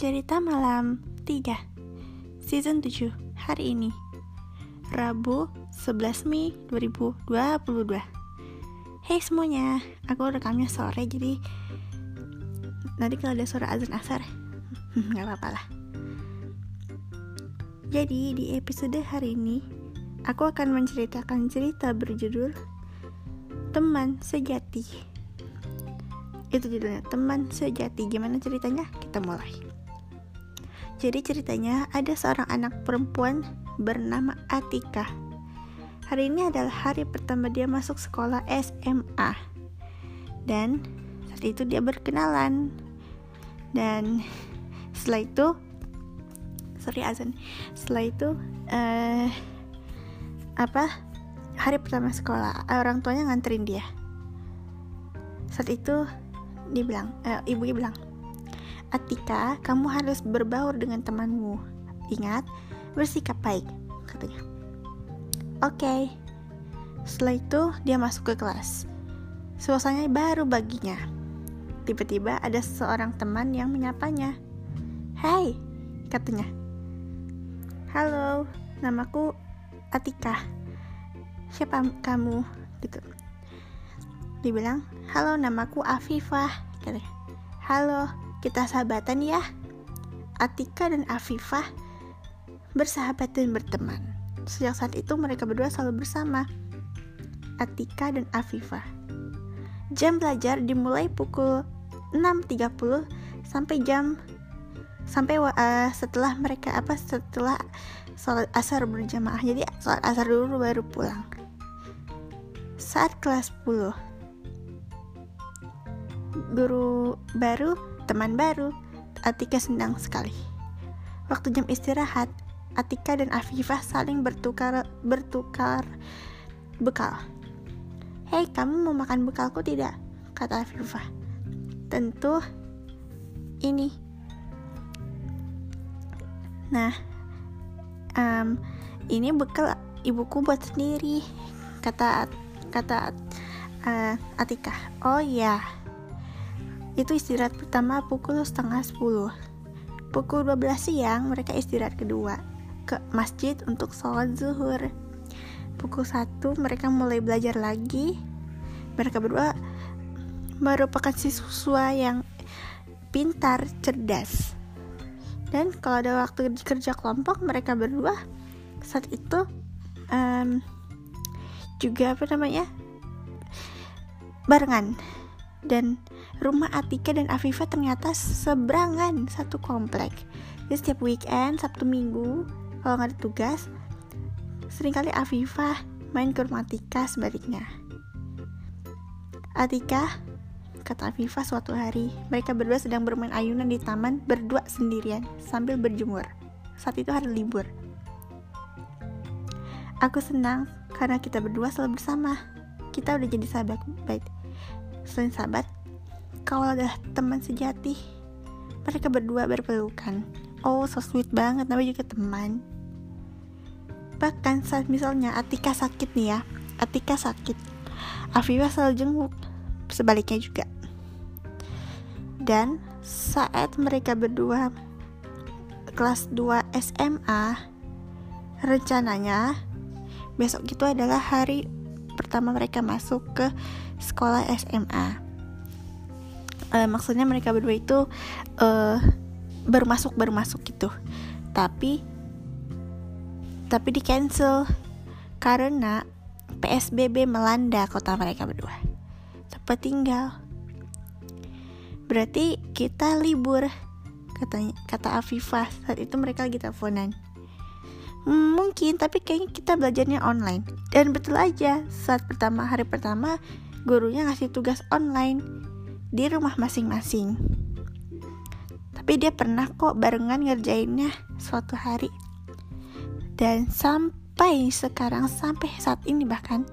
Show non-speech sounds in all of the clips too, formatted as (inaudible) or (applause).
Cerita Malam 3 Season 7 Hari ini. Rabu 11 Mei 2022 Hey semuanya Aku rekamnya sore jadi Nanti kalau ada suara azan asar (laughs) Gak apa-apa lah. Jadi di episode hari ini Aku akan menceritakan cerita berjudul Teman Sejati. Itu judulnya teman sejati. Gimana ceritanya? Kita mulai jadi ceritanya ada seorang anak perempuan bernama Atika. Hari ini adalah hari pertama dia masuk sekolah SMA dan saat itu dia berkenalan. Dan setelah itu sorry azan. Setelah itu uh, apa hari pertama sekolah orang tuanya nganterin dia. Saat itu dia bilang uh, ibunya bilang Atika kamu harus berbaur dengan temanmu. Ingat bersikap baik katanya. Oke. Okay. setelah itu dia masuk ke kelas. Suasananya baru baginya. Tiba-tiba ada seorang teman yang menyapanya. Hai katanya. Halo namaku Atika. Siapa kamu? Gitu. Dibilang halo namaku Afifah katanya. Halo kita sahabatan ya. Atika dan Afifah bersahabat dan berteman. Sejak saat itu mereka berdua selalu bersama. Atika dan Afifah. Jam belajar dimulai pukul 6.30 sampai jam sampai uh, setelah mereka apa setelah sholat asar berjamaah. Jadi sholat asar dulu baru pulang. Saat kelas 10 guru baru, teman baru. Atika senang sekali. Waktu jam istirahat, Atika dan Afifah saling bertukar bertukar bekal. Hei, kamu mau makan bekalku tidak? Kata Afifah. Tentu ini. Nah, um, ini bekal ibuku buat sendiri. Kata kata uh, Atika. Oh ya, itu istirahat pertama pukul setengah 10. Pukul 12 siang mereka istirahat kedua ke masjid untuk sholat zuhur. Pukul 1 mereka mulai belajar lagi. Mereka berdua merupakan siswa yang pintar, cerdas. Dan kalau ada waktu kerja kelompok mereka berdua saat itu um, juga apa namanya barengan dan rumah Atika dan Afifa ternyata seberangan satu komplek. Jadi setiap weekend, Sabtu Minggu, kalau nggak ada tugas, sering kali Afifa main ke rumah Atika sebaliknya. Atika, kata Afifa suatu hari, mereka berdua sedang bermain ayunan di taman berdua sendirian sambil berjemur. Saat itu hari libur. Aku senang karena kita berdua selalu bersama. Kita udah jadi sahabat baik. Selain sahabat, kau adalah teman sejati. Mereka berdua berpelukan. Oh, so sweet banget, namanya juga teman. Bahkan saat misalnya Atika sakit nih ya, Atika sakit. Afifah selalu jenguk, sebaliknya juga. Dan saat mereka berdua kelas 2 SMA, rencananya besok itu adalah hari pertama mereka masuk ke sekolah SMA uh, maksudnya mereka berdua itu uh, baru masuk baru masuk gitu. Tapi tapi di cancel karena PSBB melanda kota mereka berdua. Tempat tinggal. Berarti kita libur katanya kata Afifah. Saat itu mereka lagi teleponan. Mungkin tapi kayaknya kita belajarnya online. Dan betul aja saat pertama hari pertama gurunya ngasih tugas online di rumah masing-masing. Tapi dia pernah kok barengan ngerjainnya suatu hari. Dan sampai sekarang, sampai saat ini bahkan,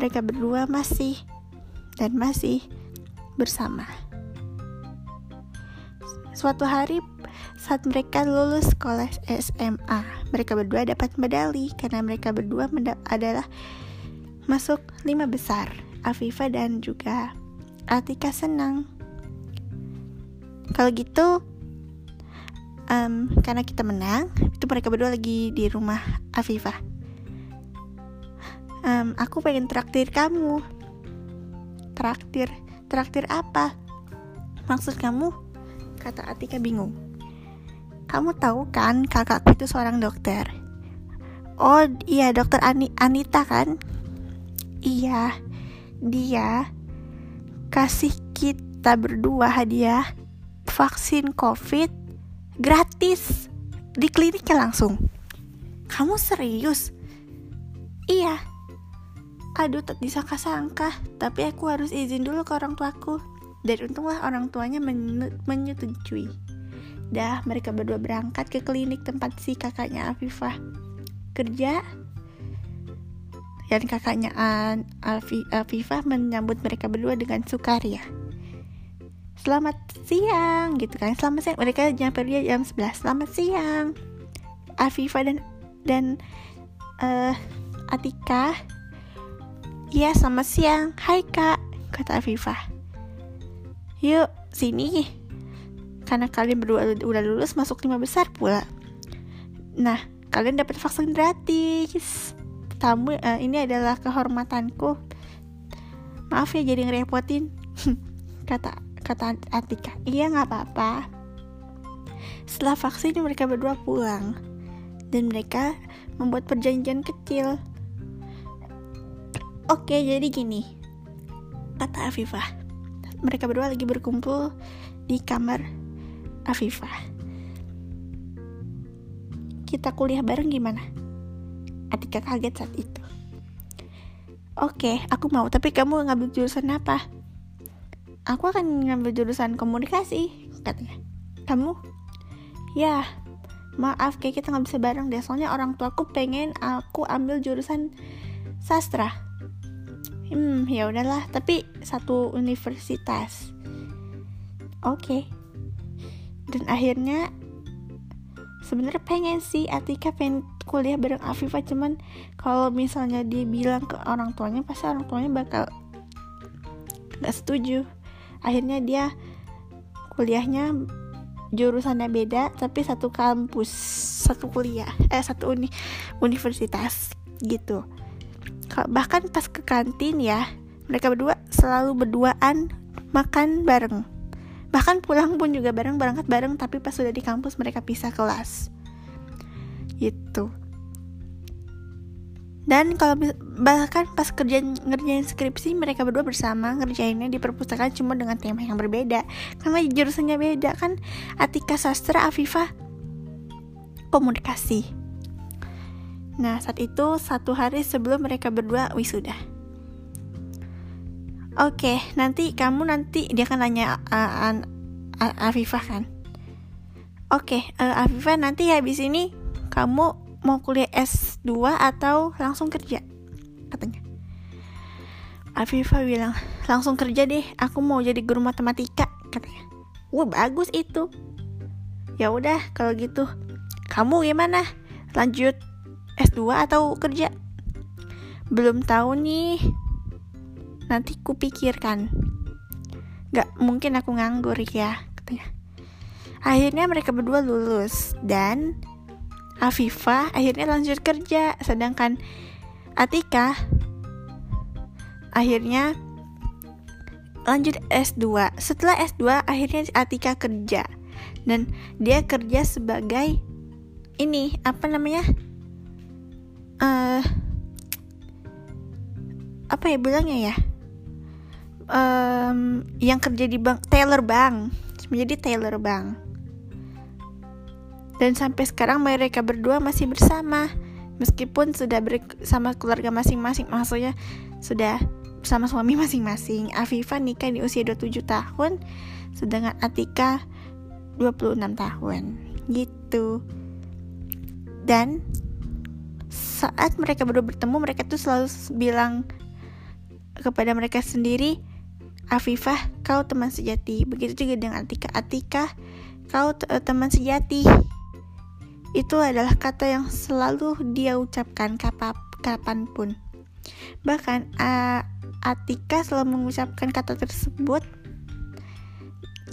mereka berdua masih dan masih bersama. Suatu hari saat mereka lulus sekolah SMA, mereka berdua dapat medali karena mereka berdua adalah masuk lima besar, Afifa dan juga Atika senang. Kalau gitu, um, karena kita menang itu mereka berdua lagi di rumah Afifah. Um, aku pengen traktir kamu. Traktir? Traktir apa? Maksud kamu? Kata Atika bingung. Kamu tahu kan kakakku itu seorang dokter? Oh iya dokter Ani Anita kan? Iya dia kasih kita berdua hadiah vaksin covid gratis di kliniknya langsung. Kamu serius? Iya. Aduh tak disangka-sangka tapi aku harus izin dulu ke orang tuaku. Dan untunglah orang tuanya menyetujui. Dah mereka berdua berangkat ke klinik tempat si kakaknya Afifah. Kerja dan kakaknya Afifah menyambut mereka berdua dengan sukaria selamat siang gitu kan? Selamat siang. Mereka nyampe dia jam 11 selamat siang. Afifah dan dan uh, Atika. Iya selamat siang. Hai kak kata Afifah yuk sini. Karena kalian berdua udah lulus masuk lima besar pula. Nah kalian dapat vaksin gratis tamu uh, ini adalah kehormatanku. Maaf ya jadi ngerepotin. (laughs) Kata kata Atika. Iya nggak apa-apa. Setelah vaksin mereka berdua pulang. Dan mereka membuat perjanjian kecil. Oke jadi gini. Kata Afifah. Mereka berdua lagi berkumpul di kamar Afifah. Kita kuliah bareng gimana Atika kaget saat itu. Oke, aku mau, tapi kamu ngambil jurusan apa? aku akan ngambil jurusan komunikasi katanya. Kamu? Ya maaf kayak kita nggak bisa bareng deh. Soalnya orang tuaku pengen aku ambil jurusan sastra. Hmm ya udahlah tapi satu universitas. Oke. Okay. dan akhirnya sebenarnya pengen sih Atika pengen kuliah bareng Afifah cuman kalau misalnya dia bilang ke orang tuanya pasti orang tuanya bakal nggak setuju. Akhirnya dia kuliahnya jurusannya beda tapi satu kampus satu kuliah eh satu uni universitas gitu. Bahkan pas ke kantin ya mereka berdua selalu berduaan makan bareng bahkan pulang pun juga bareng berangkat bareng tapi pas sudah di kampus mereka pisah kelas. Gitu. Dan kalau bahkan pas kerja ngerjain skripsi mereka berdua bersama ngerjainnya di perpustakaan cuma dengan tema yang berbeda. Karena jurusannya beda kan Atika sastra Afifah komunikasi. Nah saat itu satu hari sebelum mereka berdua wisuda oke nanti kamu nanti dia akan nanya uh, uh, Afifah kan? Oke uh, Afifah nanti habis ini kamu mau kuliah S2 atau langsung kerja? Katanya. Afifah bilang langsung kerja deh aku mau jadi guru matematika katanya. Wah bagus itu. Ya udah kalau gitu kamu gimana? Lanjut S2 atau kerja? Belum tahu nih nanti kupikirkan. Gak mungkin aku nganggur ya katanya. Akhirnya mereka berdua lulus dan Afifah akhirnya lanjut kerja. Sedangkan Atika akhirnya lanjut S2 setelah S2 akhirnya Atika kerja. Dan dia kerja sebagai ini apa namanya uh, apa ya bilangnya ya um, yang kerja di bank Taylor Bank. Menjadi Taylor Bank. Dan sampai sekarang mereka berdua masih bersama. Meskipun sudah bersama keluarga masing-masing. Maksudnya sudah sama suami (laughs) masing-masing. Afifah nikah di usia 27 tahun. Sedangkan Atika 26 tahun. Gitu. Dan saat mereka berdua bertemu mereka tuh selalu bilang kepada mereka sendiri Afifah kau teman sejati. Begitu juga dengan Atika. Atika kau teman sejati. Itu adalah kata yang selalu dia ucapkan kapap, kapan pun. Bahkan uh, Atika selalu mengucapkan kata tersebut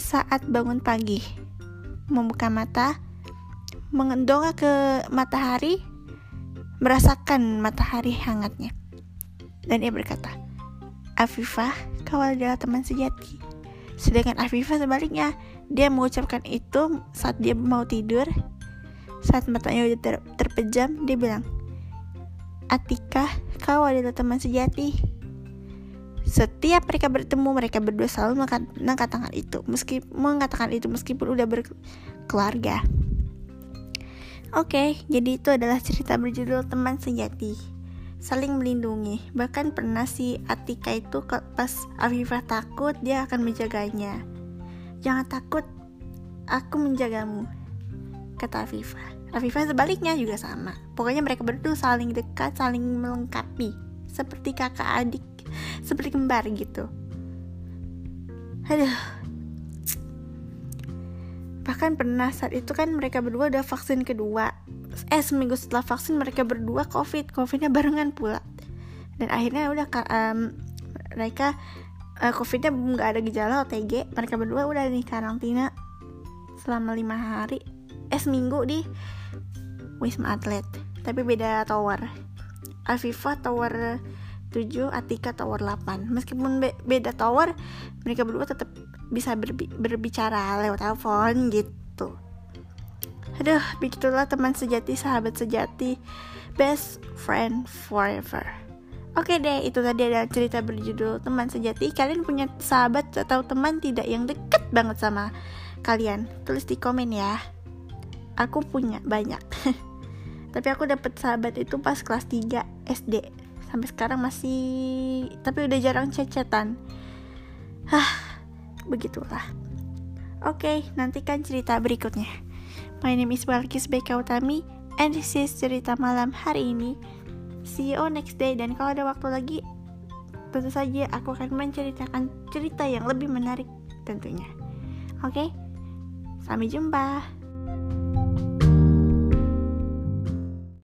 saat bangun pagi, membuka mata, mengendong ke matahari merasakan matahari hangatnya. Dan ia berkata Afifah kau adalah teman sejati. Sedangkan Afifah sebaliknya dia mengucapkan itu saat dia mau tidur. Saat matanya udah ter terpejam dia bilang Atika kau adalah teman sejati. Setiap mereka bertemu mereka berdua selalu mengatakan itu meski mengatakan itu meskipun udah berkeluarga. Oke okay, jadi itu adalah cerita berjudul teman sejati saling melindungi. Bahkan pernah si Atika itu pas Afifah takut dia akan menjaganya. Jangan takut aku menjagamu kata Afifah. Afifah sebaliknya juga sama. Pokoknya mereka berdua saling dekat saling melengkapi. Seperti kakak adik seperti kembar gitu. Aduh bahkan pernah saat itu kan mereka berdua udah vaksin kedua. Eh seminggu setelah vaksin mereka berdua covid covidnya barengan pula. Dan akhirnya udah um, mereka uh, covidnya nggak ada gejala OTG mereka berdua udah di karantina selama lima hari. Eh seminggu di Wisma Atlet. Tapi beda tower. Alviva tower 7 Atika tower 8 meskipun be beda tower mereka berdua tetap bisa berbi berbicara lewat telepon gitu aduh begitulah teman sejati sahabat sejati best friend forever Oke deh, itu tadi ada cerita berjudul teman sejati. Kalian punya sahabat atau teman tidak yang deket banget sama kalian? Tulis di komen ya. Aku punya banyak. (laughs) Tapi aku dapet sahabat itu pas kelas 3 SD sampai sekarang masih tapi udah jarang cecetan hah begitulah. Oke okay, nantikan cerita berikutnya. My name is Balkis Beka Utami and this is cerita malam hari ini. See you next day dan kalau ada waktu lagi tentu saja aku akan menceritakan cerita yang lebih menarik tentunya. Oke okay? sampai jumpa